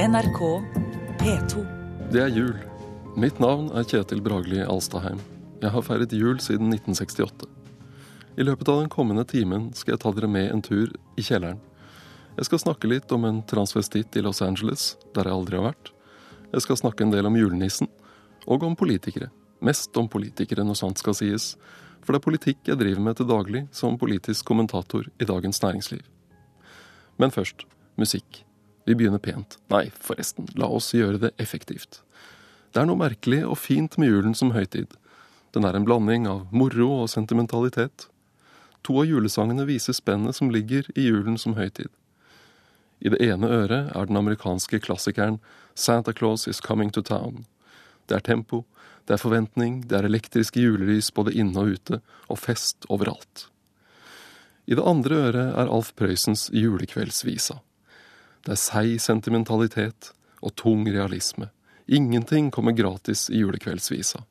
NRK P2. Det er jul. Mitt navn er Kjetil Bragli Alstaheim. Jeg har feiret jul siden 1968. I løpet av den kommende timen skal jeg ta dere med en tur i kjelleren. Jeg skal snakke litt om en transvestitt i Los Angeles, der jeg aldri har vært. Jeg skal snakke en del om julenissen, og om politikere. Mest om politikere når sant skal sies, for det er politikk jeg driver med til daglig som politisk kommentator i Dagens Næringsliv. Men først musikk. Vi begynner pent. Nei, forresten, la oss gjøre det effektivt. Det er noe merkelig og fint med julen som høytid. Den er en blanding av moro og sentimentalitet. To av julesangene viser spennet som ligger i julen som høytid. I det ene øret er den amerikanske klassikeren Santa Claus Is Coming to Town. Det er tempo, det er forventning, det er elektriske julelys både inne og ute, og fest overalt. I det andre øret er Alf Prøysens julekveldsvisa. Det er seig sentimentalitet og tung realisme. Ingenting kommer gratis i julekveldsvisa.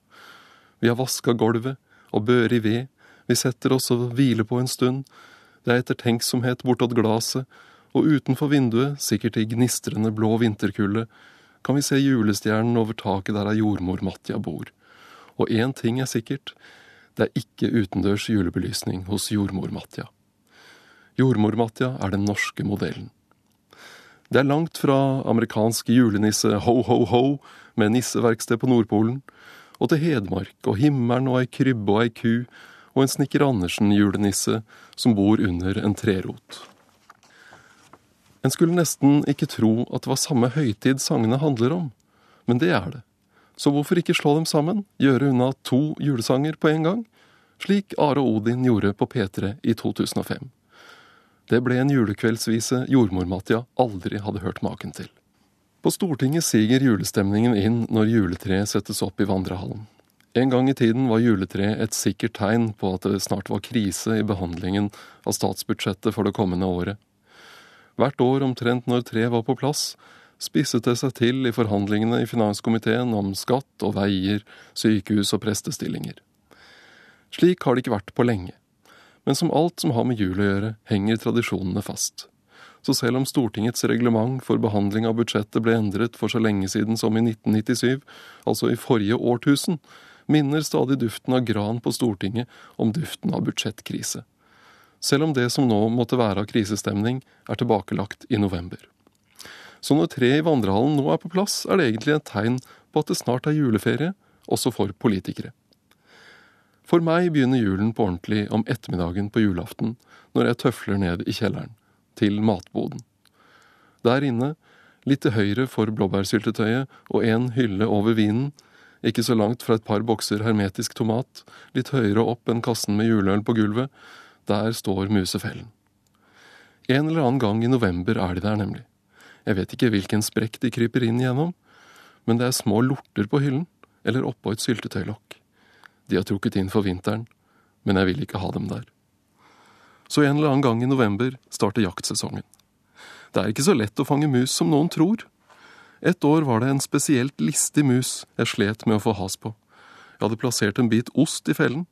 Vi har vaska gulvet og bør i ved, vi setter oss og hviler på en stund, det er ettertenksomhet bortåt glaset, og utenfor vinduet, sikkert i gnistrende blå vinterkulde, kan vi se julestjernen over taket der ei jordmor Matja bor. Og én ting er sikkert, det er ikke utendørs julebelysning hos jordmor Matja. Jordmor Matja er den norske modellen. Det er langt fra amerikansk julenisse ho-ho-ho med nisseverksted på Nordpolen, og til Hedmark og himmelen og ei krybbe og ei ku og en Snekker Andersen-julenisse som bor under en trerot. En skulle nesten ikke tro at det var samme høytid sangene handler om, men det er det. Så hvorfor ikke slå dem sammen, gjøre unna to julesanger på en gang, slik Are Odin gjorde på P3 i 2005. Det ble en julekveldsvise jordmor-Matja aldri hadde hørt maken til. På Stortinget siger julestemningen inn når juletreet settes opp i vandrehallen. En gang i tiden var juletreet et sikkert tegn på at det snart var krise i behandlingen av statsbudsjettet for det kommende året. Hvert år omtrent når treet var på plass, spisset det seg til i forhandlingene i finanskomiteen om skatt og veier, sykehus og prestestillinger. Slik har det ikke vært på lenge. Men som alt som har med jul å gjøre, henger tradisjonene fast. Så selv om Stortingets reglement for behandling av budsjettet ble endret for så lenge siden som i 1997, altså i forrige årtusen, minner stadig duften av gran på Stortinget om duften av budsjettkrise. Selv om det som nå måtte være av krisestemning, er tilbakelagt i november. Så når treet i vandrehallen nå er på plass, er det egentlig et tegn på at det snart er juleferie, også for politikere. For meg begynner julen på ordentlig om ettermiddagen på julaften, når jeg tøfler ned i kjelleren, til matboden. Der inne, litt til høyre for blåbærsyltetøyet og en hylle over vinen, ikke så langt fra et par bokser hermetisk tomat, litt høyere opp enn kassen med juleøl på gulvet, der står musefellen. En eller annen gang i november er de der, nemlig. Jeg vet ikke hvilken sprekk de kryper inn igjennom, men det er små lorter på hyllen, eller oppå et syltetøylokk. De har trukket inn for vinteren, men jeg vil ikke ha dem der. Så en eller annen gang i november starter jaktsesongen. Det er ikke så lett å fange mus som noen tror. Et år var det en spesielt listig mus jeg slet med å få has på. Jeg hadde plassert en bit ost i fellen.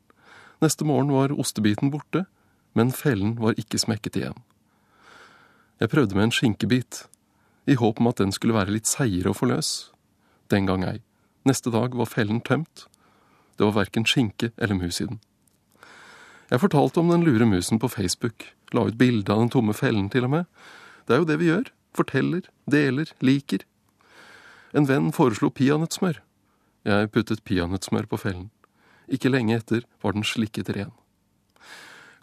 Neste morgen var ostebiten borte, men fellen var ikke smekket igjen. Jeg prøvde med en skinkebit, i håp om at den skulle være litt seigere å få løs. Den gang ei. Neste dag var fellen tømt, det var verken skinke eller mus i den. Jeg fortalte om den lure musen på Facebook, la ut bilde av den tomme fellen til og med. Det er jo det vi gjør. Forteller, deler, liker. En venn foreslo peanøttsmør. Jeg puttet peanøttsmør på fellen. Ikke lenge etter var den slikket ren.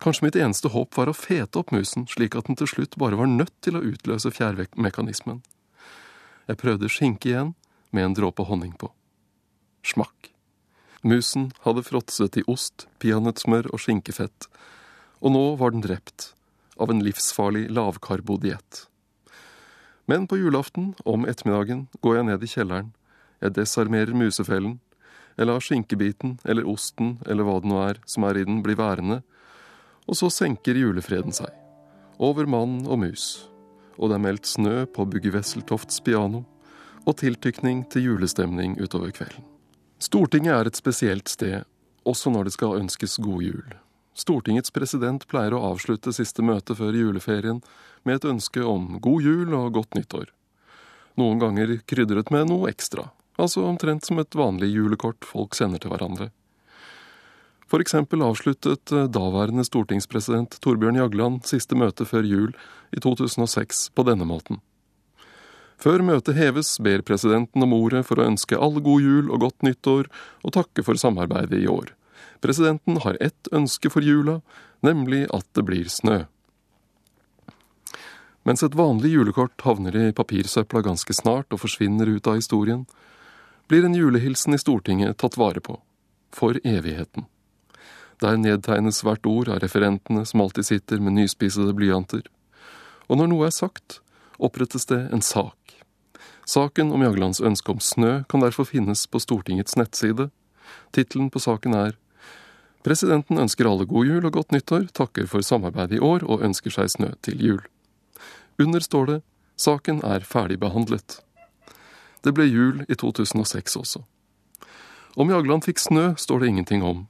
Kanskje mitt eneste håp var å fete opp musen, slik at den til slutt bare var nødt til å utløse fjærmekanismen. Jeg prøvde skinke igjen, med en dråpe honning på. Smakk. Musen hadde fråtset i ost, peanøttsmør og skinkefett, og nå var den drept av en livsfarlig lavkarbodiett. Men på julaften, om ettermiddagen, går jeg ned i kjelleren, jeg desarmerer musefellen, jeg lar skinkebiten eller osten eller hva det nå er som er i den, bli værende, og så senker julefreden seg, over mann og mus, og det er meldt snø på Bugge Wesseltofts piano, og tiltykning til julestemning utover kvelden. Stortinget er et spesielt sted, også når det skal ønskes god jul. Stortingets president pleier å avslutte siste møte før juleferien med et ønske om god jul og godt nyttår. noen ganger krydret med noe ekstra, altså omtrent som et vanlig julekort folk sender til hverandre. For eksempel avsluttet daværende stortingspresident Torbjørn Jagland siste møte før jul i 2006 på denne måten. Før møtet heves, ber presidenten om ordet for å ønske alle god jul og godt nyttår og takke for samarbeidet i år. Presidenten har ett ønske for jula, nemlig at det blir snø. Mens et vanlig julekort havner i papirsøpla ganske snart og forsvinner ut av historien, blir en julehilsen i Stortinget tatt vare på. For evigheten. Der nedtegnes hvert ord av referentene som alltid sitter med nyspissede blyanter. Og når noe er sagt, opprettes det en sak. Saken om Jaglands ønske om snø kan derfor finnes på Stortingets nettside. Tittelen på saken er Presidenten ønsker alle god jul og godt nyttår, takker for samarbeidet i år og ønsker seg snø til jul. Under står det Saken er ferdigbehandlet. Det ble jul i 2006 også. Om Jagland fikk snø, står det ingenting om,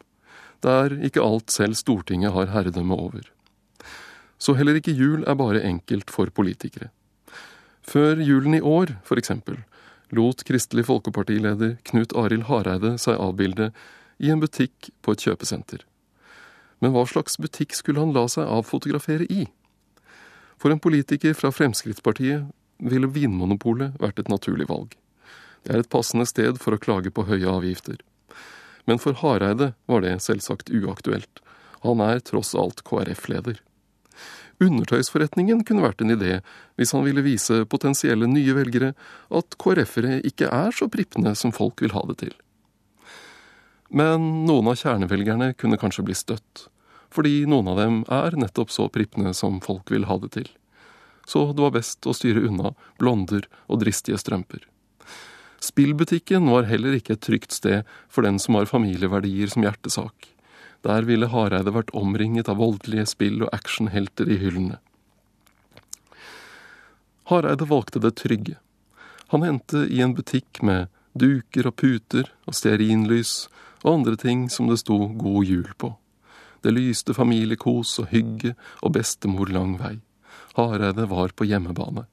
det er ikke alt selv Stortinget har herredømme over. Så heller ikke jul er bare enkelt for politikere. Før julen i år, eksempel, lot Kristelig Folkepartileder Knut Arild Hareide seg avbilde i en butikk på et kjøpesenter. Men hva slags butikk skulle han la seg avfotografere i? For en politiker fra Fremskrittspartiet ville Vinmonopolet vært et naturlig valg. Det er et passende sted for å klage på høye avgifter. Men for Hareide var det selvsagt uaktuelt. Han er tross alt KrF-leder. Undertøysforretningen kunne vært en idé hvis han ville vise potensielle nye velgere at KrF-ere ikke er så prippende som folk vil ha det til. Men noen av kjernevelgerne kunne kanskje bli støtt, fordi noen av dem er nettopp så prippende som folk vil ha det til. Så det var best å styre unna blonder og dristige strømper. Spillbutikken var heller ikke et trygt sted for den som har familieverdier som hjertesak. Der ville Hareide vært omringet av voldelige spill og actionhelter i hyllene. Hareide valgte det trygge. Han hendte i en butikk med duker og puter og stearinlys og andre ting som det sto God jul på. Det lyste familiekos og hygge og bestemor lang vei. Hareide var på hjemmebane.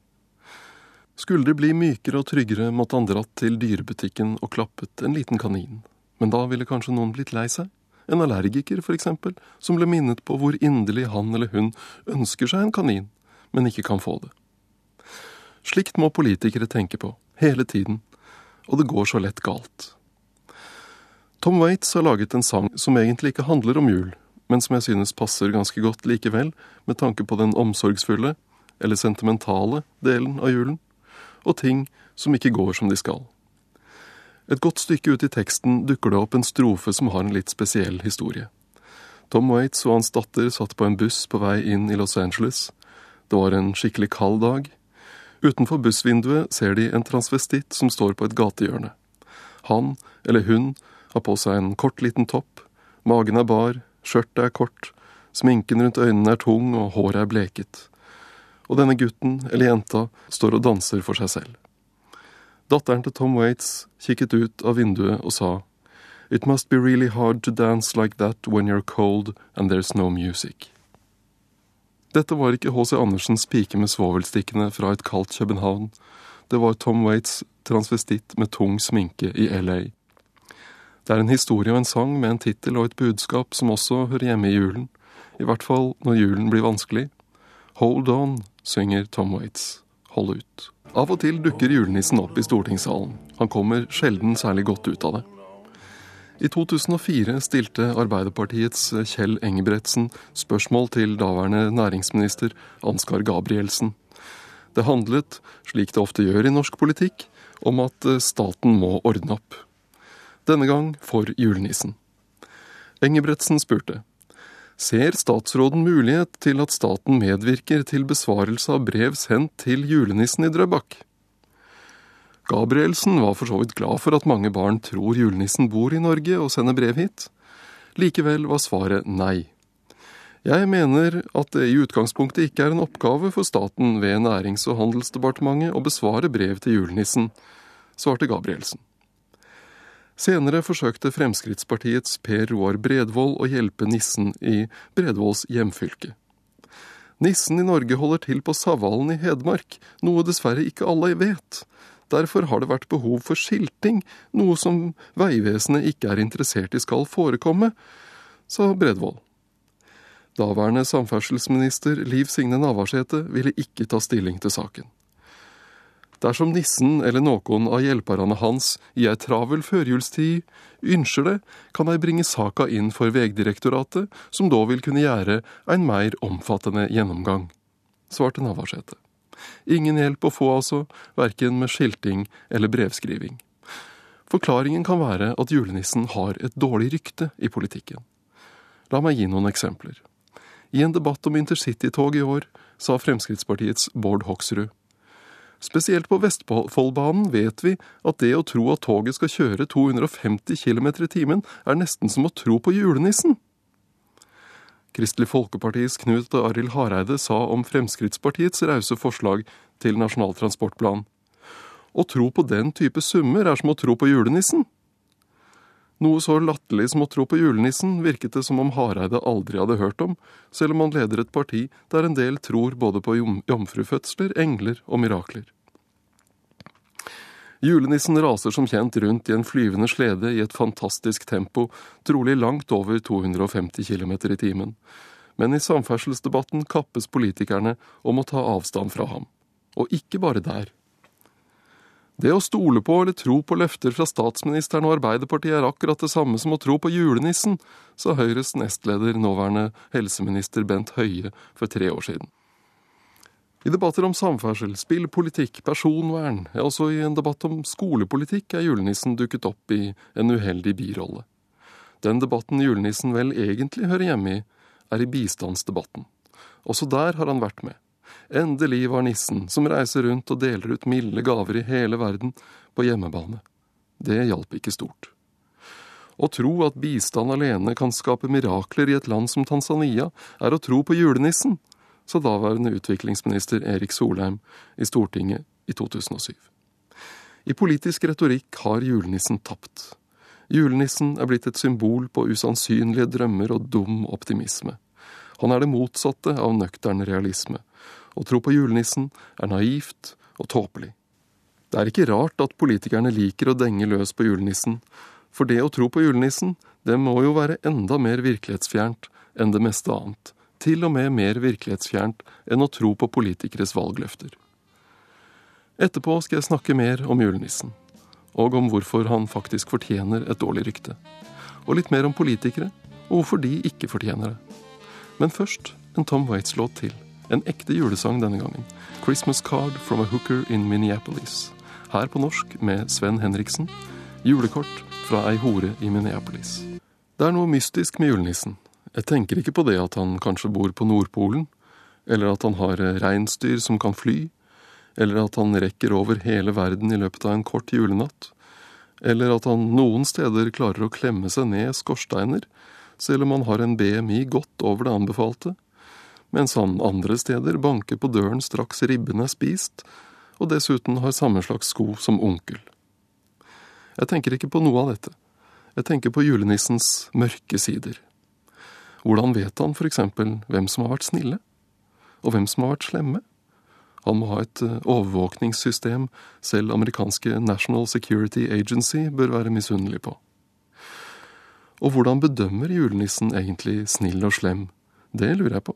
Skulle det bli mykere og tryggere, måtte han dratt til dyrebutikken og klappet en liten kanin. Men da ville kanskje noen blitt lei seg? En allergiker, for eksempel, som ble minnet på hvor inderlig han eller hun ønsker seg en kanin, men ikke kan få det. Slikt må politikere tenke på, hele tiden, og det går så lett galt. Tom Waits har laget en sang som egentlig ikke handler om jul, men som jeg synes passer ganske godt likevel, med tanke på den omsorgsfulle, eller sentimentale, delen av julen og ting som ikke går som de skal. Et godt stykke ut i teksten dukker det opp en strofe som har en litt spesiell historie. Tom Waits og hans datter satt på en buss på vei inn i Los Angeles. Det var en skikkelig kald dag. Utenfor bussvinduet ser de en transvestitt som står på et gatehjørne. Han, eller hun, har på seg en kort, liten topp. Magen er bar, skjørtet er kort, sminken rundt øynene er tung og håret er bleket og denne gutten, eller jenta, står og danser for seg selv. Datteren til Tom Waits kikket ut av vinduet og sa It must be really hard to dance like that when you're cold and there's no music. Dette var ikke H.C. Andersens pike med svovelstikkene fra et kaldt København. Det var Tom Waits transvestitt med tung sminke i LA. Det er en historie og en sang med en tittel og et budskap som også hører hjemme i julen. I hvert fall når julen blir vanskelig. Hold on, synger Tom Waits. Hold ut. Av og til dukker julenissen opp i stortingssalen. Han kommer sjelden særlig godt ut av det. I 2004 stilte Arbeiderpartiets Kjell Engebretsen spørsmål til daværende næringsminister Ansgar Gabrielsen. Det handlet, slik det ofte gjør i norsk politikk, om at staten må ordne opp. Denne gang for julenissen. Engebretsen spurte Ser statsråden mulighet til at staten medvirker til besvarelse av brev sendt til julenissen i Drøbak? Gabrielsen var for så vidt glad for at mange barn tror julenissen bor i Norge og sender brev hit. Likevel var svaret nei. Jeg mener at det i utgangspunktet ikke er en oppgave for staten ved Nærings- og handelsdepartementet å besvare brev til julenissen, svarte Gabrielsen. Senere forsøkte Fremskrittspartiets Per Roar Bredvold å hjelpe nissen i Bredvolds hjemfylke. Nissen i Norge holder til på Savalen i Hedmark, noe dessverre ikke alle vet. Derfor har det vært behov for skilting, noe som Vegvesenet ikke er interessert i skal forekomme, sa Bredvold. Daværende samferdselsminister Liv Signe Navarsete ville ikke ta stilling til saken. Dersom nissen eller noen av hjelperne hans i ei travel førjulstid ønsker det, kan de bringe saka inn for Vegdirektoratet, som da vil kunne gjøre en mer omfattende gjennomgang, svarte Navarsete. Ingen hjelp å få, altså, verken med skilting eller brevskriving. Forklaringen kan være at julenissen har et dårlig rykte i politikken. La meg gi noen eksempler. I en debatt om intercitytog i år sa Fremskrittspartiets Bård Hoksrud Spesielt på Vestfoldbanen vet vi at det å tro at toget skal kjøre 250 km i timen, er nesten som å tro på julenissen. Kristelig Folkepartis Knut Arild Hareide sa om Fremskrittspartiets rause forslag til Nasjonal transportplan. Å tro på den type summer er som å tro på julenissen. Noe så latterlig som å tro på julenissen virket det som om Hareide aldri hadde hørt om, selv om han leder et parti der en del tror både på jomfrufødsler, engler og mirakler. Julenissen raser som kjent rundt i en flyvende slede i et fantastisk tempo, trolig langt over 250 km i timen. Men i samferdselsdebatten kappes politikerne om å ta avstand fra ham. Og ikke bare der. Det å stole på eller tro på løfter fra statsministeren og Arbeiderpartiet er akkurat det samme som å tro på julenissen, sa Høyres nestleder, nåværende helseminister Bent Høie for tre år siden. I debatter om samferdsel, spillpolitikk, personvern, ja også i en debatt om skolepolitikk er julenissen dukket opp i en uheldig birolle. Den debatten julenissen vel egentlig hører hjemme i, er i bistandsdebatten. Også der har han vært med. Endelig var nissen, som reiser rundt og deler ut milde gaver i hele verden, på hjemmebane. Det hjalp ikke stort. Å tro at bistand alene kan skape mirakler i et land som Tanzania, er å tro på julenissen, sa daværende utviklingsminister Erik Solheim i Stortinget i 2007. I politisk retorikk har julenissen tapt. Julenissen er blitt et symbol på usannsynlige drømmer og dum optimisme. Han er det motsatte av nøktern realisme, å tro på julenissen er naivt og tåpelig. Det er ikke rart at politikerne liker å denge løs på julenissen, for det å tro på julenissen, det må jo være enda mer virkelighetsfjernt enn det meste annet, til og med mer virkelighetsfjernt enn å tro på politikeres valgløfter. Etterpå skal jeg snakke mer om julenissen, og om hvorfor han faktisk fortjener et dårlig rykte. Og litt mer om politikere, og hvorfor de ikke fortjener det. Men først en Tom Waits-låt til. En ekte julesang denne gangen. 'Christmas Card from a Hooker in Minneapolis'. Her på norsk med Sven Henriksen. Julekort fra ei hore i Minneapolis. Det er noe mystisk med julenissen. Jeg tenker ikke på det at han kanskje bor på Nordpolen, eller at han har reinsdyr som kan fly, eller at han rekker over hele verden i løpet av en kort julenatt, eller at han noen steder klarer å klemme seg ned skorsteiner, selv om han har en BMI godt over det anbefalte, mens han andre steder banker på døren straks ribben er spist, og dessuten har samme slags sko som onkel. Jeg tenker ikke på noe av dette. Jeg tenker på julenissens mørke sider. Hvordan vet han for eksempel hvem som har vært snille, og hvem som har vært slemme? Han må ha et eh, overvåkningssystem selv amerikanske National Security Agency bør være misunnelig på. Og hvordan bedømmer julenissen egentlig snill og slem? Det lurer jeg på.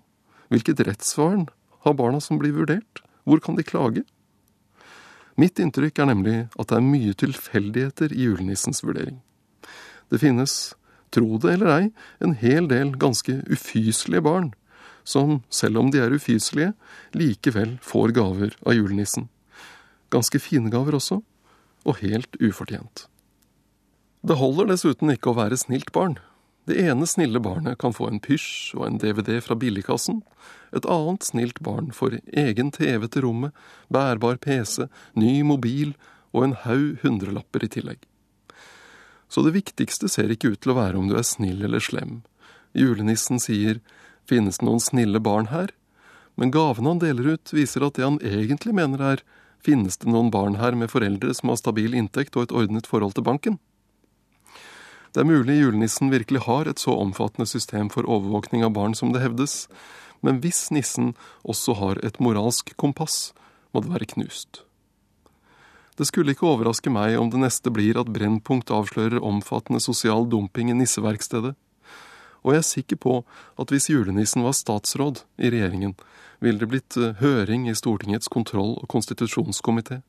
Hvilket rettsvern har barna som blir vurdert? Hvor kan de klage? Mitt inntrykk er nemlig at det er mye tilfeldigheter i julenissens vurdering. Det finnes, tro det eller ei, en hel del ganske ufyselige barn, som, selv om de er ufyselige, likevel får gaver av julenissen. Ganske fine gaver også, og helt ufortjent. Det holder dessuten ikke å være snilt barn. Det ene snille barnet kan få en pysj og en DVD fra billigkassen. Et annet snilt barn får egen TV til rommet, bærbar PC, ny mobil og en haug hundrelapper i tillegg. Så det viktigste ser ikke ut til å være om du er snill eller slem. Julenissen sier finnes det noen snille barn her? Men gavene han deler ut, viser at det han egentlig mener er finnes det noen barn her med foreldre som har stabil inntekt og et ordnet forhold til banken? Det er mulig julenissen virkelig har et så omfattende system for overvåkning av barn som det hevdes, men hvis nissen også har et moralsk kompass, må det være knust. Det skulle ikke overraske meg om det neste blir at Brennpunkt avslører omfattende sosial dumping i nisseverkstedet. Og jeg er sikker på at hvis julenissen var statsråd i regjeringen, ville det blitt eh, høring i Stortingets kontroll- og konstitusjonskomité.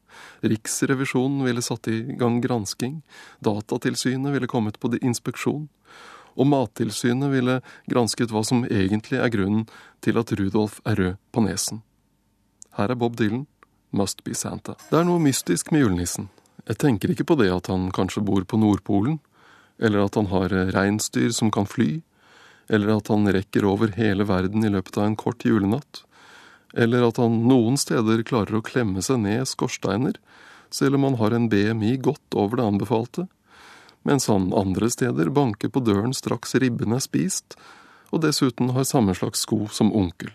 Riksrevisjonen ville satt i gang gransking. Datatilsynet ville kommet på inspeksjon. Og Mattilsynet ville gransket hva som egentlig er grunnen til at Rudolf er rød på nesen. Her er Bob Dylan. Must be Santa. Det er noe mystisk med julenissen. Jeg tenker ikke på det at han kanskje bor på Nordpolen, eller at han har reinsdyr som kan fly, eller at han rekker over hele verden i løpet av en kort julenatt, eller at han noen steder klarer å klemme seg ned skorsteiner, selv om han har en BMI godt over det anbefalte, mens han andre steder banker på døren straks ribben er spist, og dessuten har samme slags sko som onkel.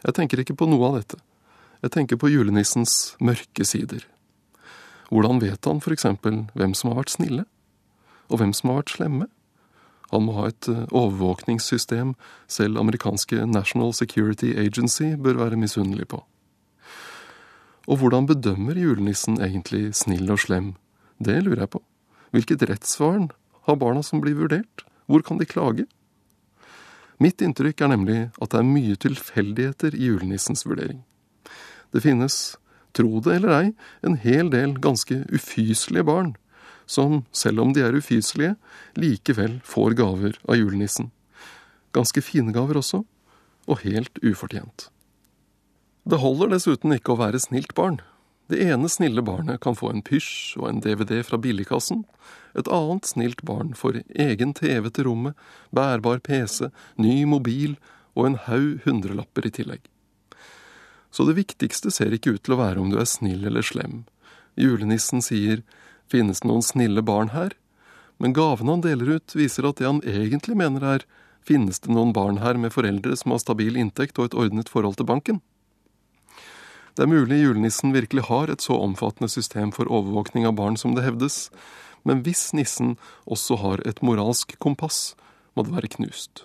Jeg tenker ikke på noe av dette. Jeg tenker på julenissens mørke sider. Hvordan vet han for eksempel hvem som har vært snille, og hvem som har vært slemme? Han må ha et eh, overvåkningssystem selv amerikanske National Security Agency bør være misunnelig på. Og hvordan bedømmer julenissen egentlig snill og slem? Det lurer jeg på. Hvilket rettsvern har barna som blir vurdert? Hvor kan de klage? Mitt inntrykk er nemlig at det er mye tilfeldigheter i julenissens vurdering. Det finnes, tro det eller ei, en hel del ganske ufyselige barn, som, selv om de er ufyselige, likevel får gaver av julenissen. Ganske fine gaver også, og helt ufortjent. Det holder dessuten ikke å være snilt barn. Det ene snille barnet kan få en pysj og en DVD fra billigkassen. Et annet snilt barn får egen TV til rommet, bærbar PC, ny mobil og en haug hundrelapper i tillegg. Så det viktigste ser ikke ut til å være om du er snill eller slem. Julenissen sier finnes det noen snille barn her? Men gavene han deler ut, viser at det han egentlig mener er finnes det noen barn her med foreldre som har stabil inntekt og et ordnet forhold til banken? Det er mulig julenissen virkelig har et så omfattende system for overvåkning av barn som det hevdes, men hvis nissen også har et moralsk kompass, må det være knust.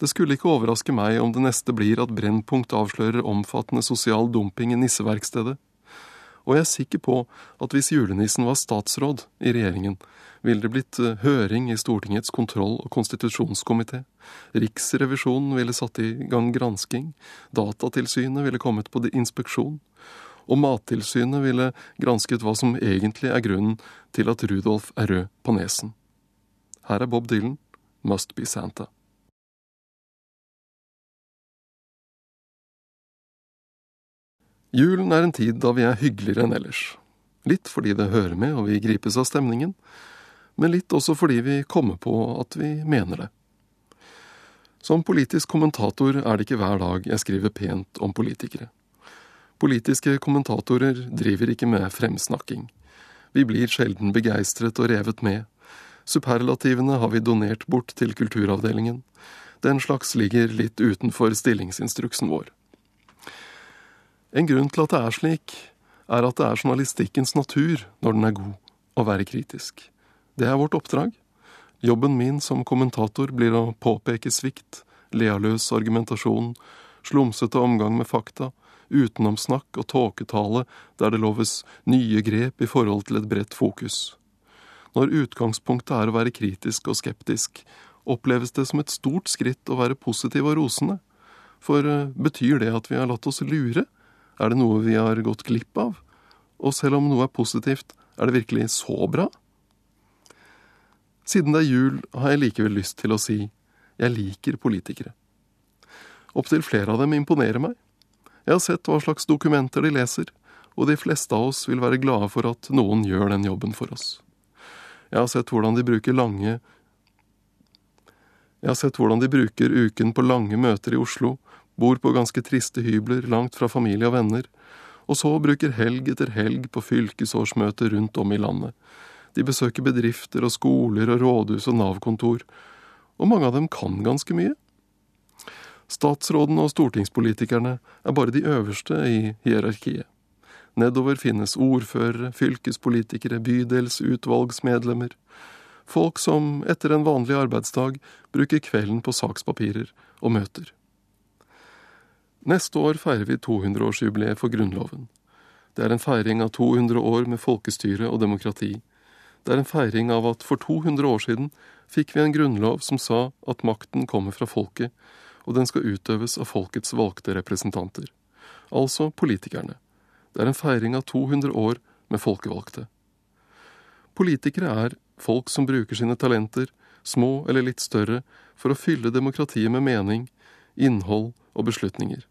Det skulle ikke overraske meg om det neste blir at Brennpunkt avslører omfattende sosial dumping i nisseverkstedet. Og jeg er sikker på at hvis julenissen var statsråd i regjeringen, ville det blitt eh, høring i Stortingets kontroll- og konstitusjonskomité. Riksrevisjonen ville satt i gang gransking. Datatilsynet ville kommet på inspeksjon. Og Mattilsynet ville gransket hva som egentlig er grunnen til at Rudolf er rød på nesen. Her er Bob Dylan, Must Be Santa. Julen er en tid da vi er hyggeligere enn ellers. Litt fordi det hører med og vi gripes av stemningen, men litt også fordi vi kommer på at vi mener det. Som politisk kommentator er det ikke hver dag jeg skriver pent om politikere. Politiske kommentatorer driver ikke med fremsnakking. Vi blir sjelden begeistret og revet med. Superlativene har vi donert bort til kulturavdelingen. Den slags ligger litt utenfor stillingsinstruksen vår. En grunn til at det er slik, er at det er journalistikkens natur, når den er god, å være kritisk. Det er vårt oppdrag. Jobben min som kommentator blir å påpeke svikt, lealøs argumentasjon, slumsete omgang med fakta, utenomsnakk og tåketale der det loves nye grep i forhold til et bredt fokus. Når utgangspunktet er å være kritisk og skeptisk, oppleves det som et stort skritt å være positiv og rosende. For eh, betyr det at vi har latt oss lure? Er det noe vi har gått glipp av? Og selv om noe er positivt, er det virkelig så bra? Siden det er jul, har jeg likevel lyst til å si jeg liker politikere. Opptil flere av dem imponerer meg. Jeg har sett hva slags dokumenter de leser, og de fleste av oss vil være glade for at noen gjør den jobben for oss. Jeg har sett hvordan de bruker lange Jeg har sett hvordan de bruker uken på lange møter i Oslo bor på ganske triste hybler langt fra familie og venner, og så bruker helg etter helg på fylkesårsmøter rundt om i landet. De besøker bedrifter og skoler og rådhus og Nav-kontor, og mange av dem kan ganske mye. Statsrådene og stortingspolitikerne er bare de øverste i hierarkiet. Nedover finnes ordførere, fylkespolitikere, bydelsutvalgsmedlemmer. Folk som etter en vanlig arbeidsdag bruker kvelden på sakspapirer og møter. Neste år feirer vi 200-årsjubileet for Grunnloven. Det er en feiring av 200 år med folkestyre og demokrati. Det er en feiring av at for 200 år siden fikk vi en grunnlov som sa at makten kommer fra folket, og den skal utøves av folkets valgte representanter. Altså politikerne. Det er en feiring av 200 år med folkevalgte. Politikere er folk som bruker sine talenter, små eller litt større, for å fylle demokratiet med mening, innhold og beslutninger.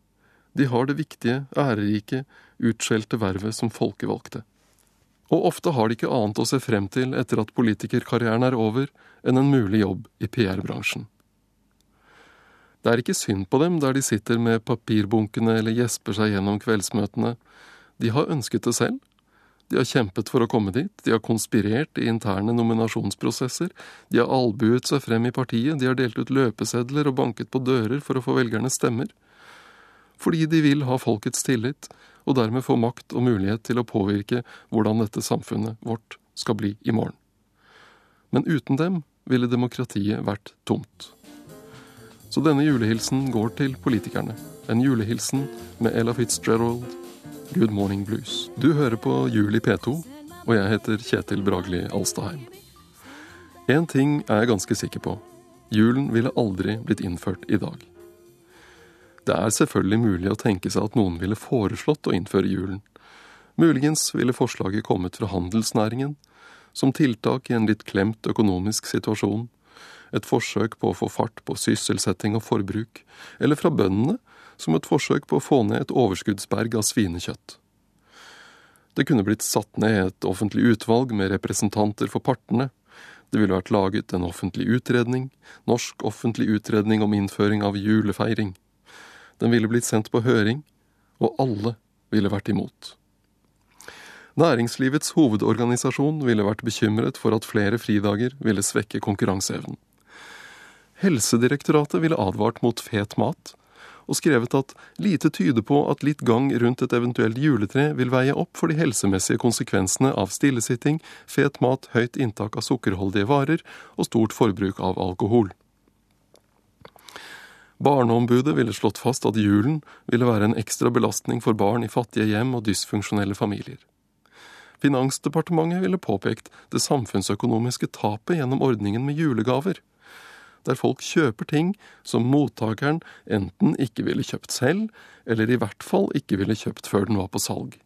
De har det viktige, ærerike, utskjelte vervet som folkevalgte. Og ofte har de ikke annet å se frem til etter at politikerkarrieren er over, enn en mulig jobb i PR-bransjen. Det er ikke synd på dem der de sitter med papirbunkene eller gjesper seg gjennom kveldsmøtene. De har ønsket det selv, de har kjempet for å komme dit, de har konspirert i interne nominasjonsprosesser, de har albuet seg frem i partiet, de har delt ut løpesedler og banket på dører for å få velgernes stemmer. Fordi de vil ha folkets tillit, og dermed få makt og mulighet til å påvirke hvordan dette samfunnet vårt skal bli i morgen. Men uten dem ville demokratiet vært tomt. Så denne julehilsen går til politikerne. En julehilsen med Ella Fitzgerald Good Morning Blues. Du hører på Jul i P2, og jeg heter Kjetil Bragli Alstaheim. Én ting er jeg ganske sikker på. Julen ville aldri blitt innført i dag. Det er selvfølgelig mulig å tenke seg at noen ville foreslått å innføre julen. Muligens ville forslaget kommet fra handelsnæringen, som tiltak i en litt klemt økonomisk situasjon, et forsøk på å få fart på sysselsetting og forbruk, eller fra bøndene, som et forsøk på å få ned et overskuddsberg av svinekjøtt. Det kunne blitt satt ned et offentlig utvalg med representanter for partene, det ville vært laget en offentlig utredning, norsk offentlig utredning om innføring av julefeiring. Den ville blitt sendt på høring, og alle ville vært imot. Næringslivets hovedorganisasjon ville vært bekymret for at flere fridager ville svekke konkurranseevnen. Helsedirektoratet ville advart mot fet mat, og skrevet at lite tyder på at litt gang rundt et eventuelt juletre vil veie opp for de helsemessige konsekvensene av stillesitting, fet mat, høyt inntak av sukkerholdige varer og stort forbruk av alkohol. Barneombudet ville slått fast at julen ville være en ekstra belastning for barn i fattige hjem og dysfunksjonelle familier. Finansdepartementet ville påpekt det samfunnsøkonomiske tapet gjennom ordningen med julegaver der folk kjøper ting som mottakeren enten ikke ville kjøpt selv, eller i hvert fall ikke ville kjøpt før den var på salg.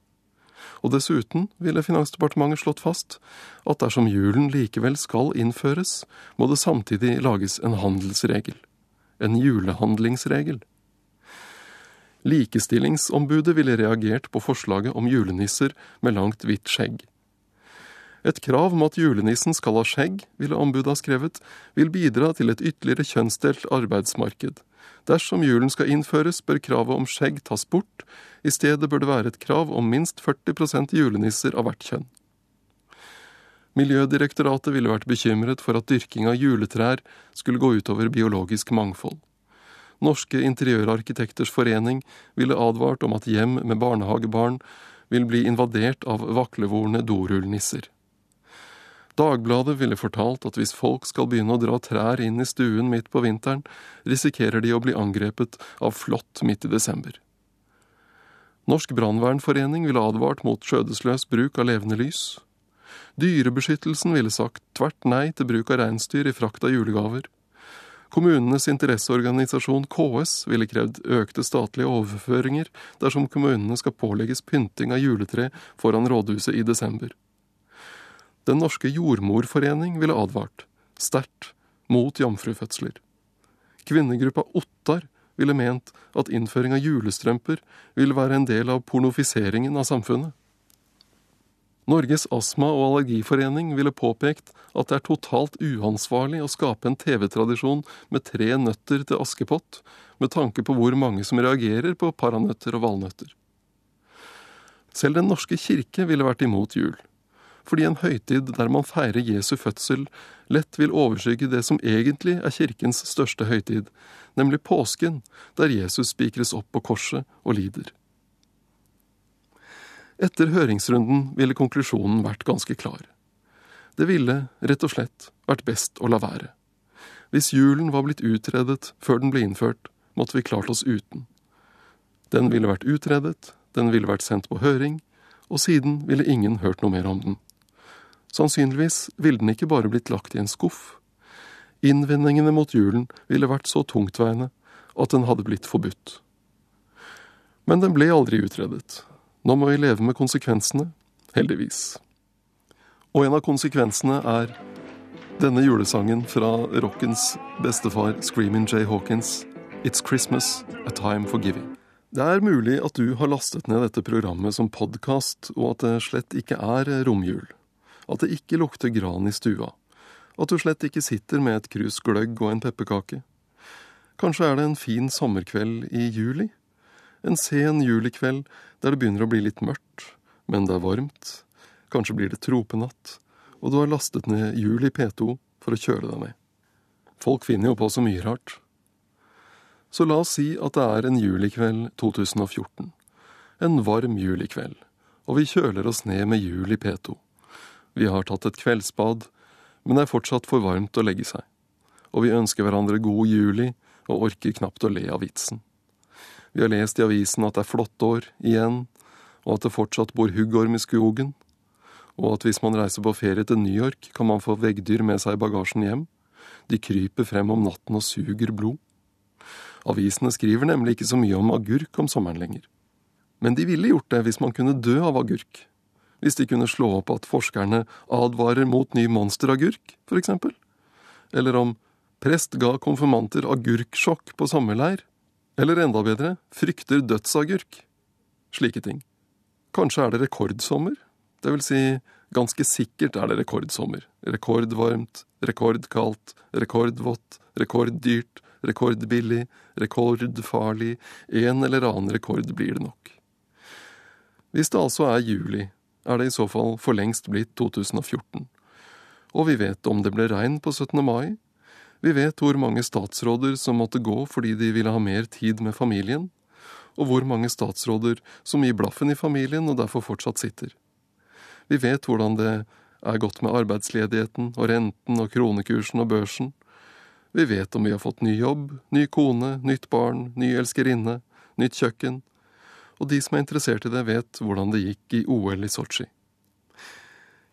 Og dessuten ville Finansdepartementet slått fast at dersom julen likevel skal innføres, må det samtidig lages en handelsregel. En julehandlingsregel. Likestillingsombudet ville reagert på forslaget om julenisser med langt, hvitt skjegg. Et krav om at julenissen skal ha skjegg, ville ombudet ha skrevet, vil bidra til et ytterligere kjønnsdelt arbeidsmarked. Dersom julen skal innføres, bør kravet om skjegg tas bort, i stedet bør det være et krav om minst 40% julenisser av hvert kjønn. Miljødirektoratet ville vært bekymret for at dyrking av juletrær skulle gå utover biologisk mangfold. Norske interiørarkitekters forening ville advart om at hjem med barnehagebarn vil bli invadert av vaklevorne dorullnisser. Dagbladet ville fortalt at hvis folk skal begynne å dra trær inn i stuen midt på vinteren, risikerer de å bli angrepet av flått midt i desember. Norsk brannvernforening ville advart mot skjødesløs bruk av levende lys. Dyrebeskyttelsen ville sagt tvert nei til bruk av reinsdyr i frakt av julegaver. Kommunenes interesseorganisasjon KS ville krevd økte statlige overføringer dersom kommunene skal pålegges pynting av juletre foran rådhuset i desember. Den norske jordmorforening ville advart, sterkt, mot jomfrufødsler. Kvinnegruppa Ottar ville ment at innføring av julestrømper ville være en del av pornofiseringen av samfunnet. Norges astma- og allergiforening ville påpekt at det er totalt uansvarlig å skape en TV-tradisjon med tre nøtter til Askepott, med tanke på hvor mange som reagerer på paranøtter og valnøtter. Selv Den norske kirke ville vært imot jul fordi en høytid der man feirer Jesu fødsel, lett vil overskygge det som egentlig er kirkens største høytid, nemlig påsken, der Jesus spikres opp på korset og lider. Etter høringsrunden ville konklusjonen vært ganske klar. Det ville, rett og slett, vært best å la være. Hvis julen var blitt utredet før den ble innført, måtte vi klart oss uten. Den ville vært utredet, den ville vært sendt på høring, og siden ville ingen hørt noe mer om den. Sannsynligvis ville den ikke bare blitt lagt i en skuff. Innvendingene mot julen ville vært så tungtveiende at den hadde blitt forbudt. Men den ble aldri utredet. Nå må vi leve med konsekvensene, heldigvis. Og en av konsekvensene er denne julesangen fra rockens bestefar Screaming Jay Hawkins, It's Christmas, A Time for Giving. Det er mulig at du har lastet ned dette programmet som podkast, og at det slett ikke er romjul. At det ikke lukter gran i stua. At du slett ikke sitter med et krus gløgg og en pepperkake. Kanskje er det en fin sommerkveld i juli? En sen julikveld der det begynner å bli litt mørkt, men det er varmt. Kanskje blir det tropenatt, og du har lastet ned Jul i P2 for å kjøle deg med. Folk finner jo på så mye rart. Så la oss si at det er en julikveld 2014. En varm julikveld, og vi kjøler oss ned med Jul i P2. Vi har tatt et kveldsbad, men det er fortsatt for varmt å legge seg. Og vi ønsker hverandre god juli og orker knapt å le av vitsen. Vi har lest i avisen at det er flåttår igjen, og at det fortsatt bor huggorm i skogen, og at hvis man reiser på ferie til New York, kan man få veggdyr med seg i bagasjen hjem. De kryper frem om natten og suger blod. Avisene skriver nemlig ikke så mye om agurk om sommeren lenger. Men de ville gjort det hvis man kunne dø av agurk. Hvis de kunne slå opp at forskerne advarer mot ny monsteragurk, for eksempel. Eller om prest ga konfirmanter agurksjokk på sommerleir. Eller enda bedre, frykter dødsagurk. Slike ting. Kanskje er det rekordsommer? Det vil si, ganske sikkert er det rekordsommer. Rekordvarmt, rekordkaldt, rekordvått, rekorddyrt, rekordbillig, rekordfarlig, en eller annen rekord blir det nok. Hvis det altså er juli, er det i så fall for lengst blitt 2014. Og vi vet om det ble regn på 17. mai, vi vet hvor mange statsråder som måtte gå fordi de ville ha mer tid med familien, og hvor mange statsråder som gir blaffen i familien og derfor fortsatt sitter. Vi vet hvordan det er gått med arbeidsledigheten og renten og kronekursen og børsen. Vi vet om vi har fått ny jobb, ny kone, nytt barn, ny elskerinne, nytt kjøkken. Og de som er interessert i det, vet hvordan det gikk i OL i Sotsji.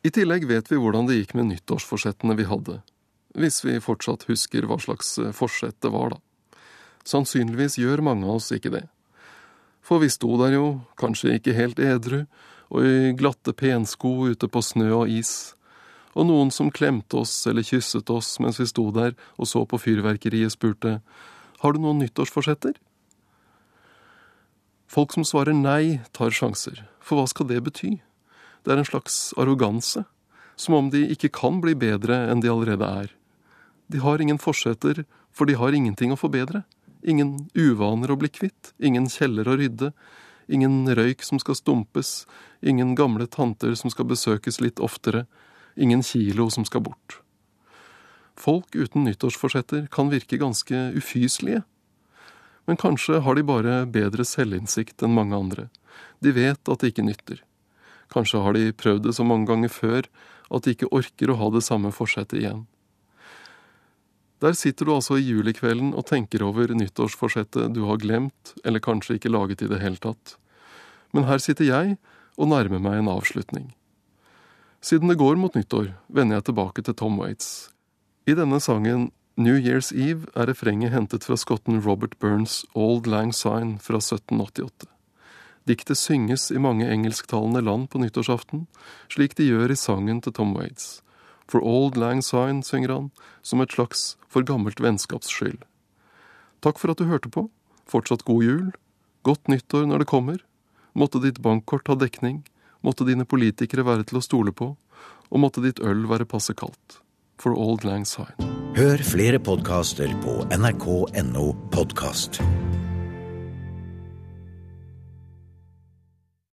I tillegg vet vi hvordan det gikk med nyttårsforsettene vi hadde, hvis vi fortsatt husker hva slags eh, forsett det var, da. Sannsynligvis gjør mange av oss ikke det. For vi sto der jo, kanskje ikke helt edru, og i glatte pensko ute på snø og is, og noen som klemte oss eller kysset oss mens vi sto der og så på fyrverkeriet, spurte har du noen nyttårsforsetter? Folk som svarer nei, tar sjanser, for hva skal det bety? Det er en slags arroganse, som om de ikke kan bli bedre enn de allerede er. De har ingen forseter, for de har ingenting å forbedre. Ingen uvaner å bli kvitt, ingen kjeller å rydde, ingen røyk som skal stumpes, ingen gamle tanter som skal besøkes litt oftere, ingen kilo som skal bort. Folk uten nyttårsforsetter kan virke ganske ufyselige. Men kanskje har de bare bedre selvinnsikt enn mange andre. De vet at det ikke nytter. Kanskje har de prøvd det så mange ganger før at de ikke orker å ha det samme forsettet igjen. Der sitter du altså i julikvelden og tenker over nyttårsforsettet du har glemt, eller kanskje ikke laget i det hele tatt. Men her sitter jeg og nærmer meg en avslutning. Siden det går mot nyttår, vender jeg tilbake til Tom Waits. I denne sangen New Year's Eve er refrenget hentet fra skotten Robert Burns' Old Lang Syne fra 1788. Diktet synges i mange engelsktalende land på nyttårsaften, slik de gjør i sangen til Tom Waits. For Old Lang Syne, synger han, som et slags for gammelt vennskaps skyld. Takk for at du hørte på. Fortsatt god jul. Godt nyttår når det kommer. Måtte ditt bankkort ha dekning. Måtte dine politikere være til å stole på. Og måtte ditt øl være passe kaldt. For Old Lang Syne. Hør flere podkaster på nrk.no podkast.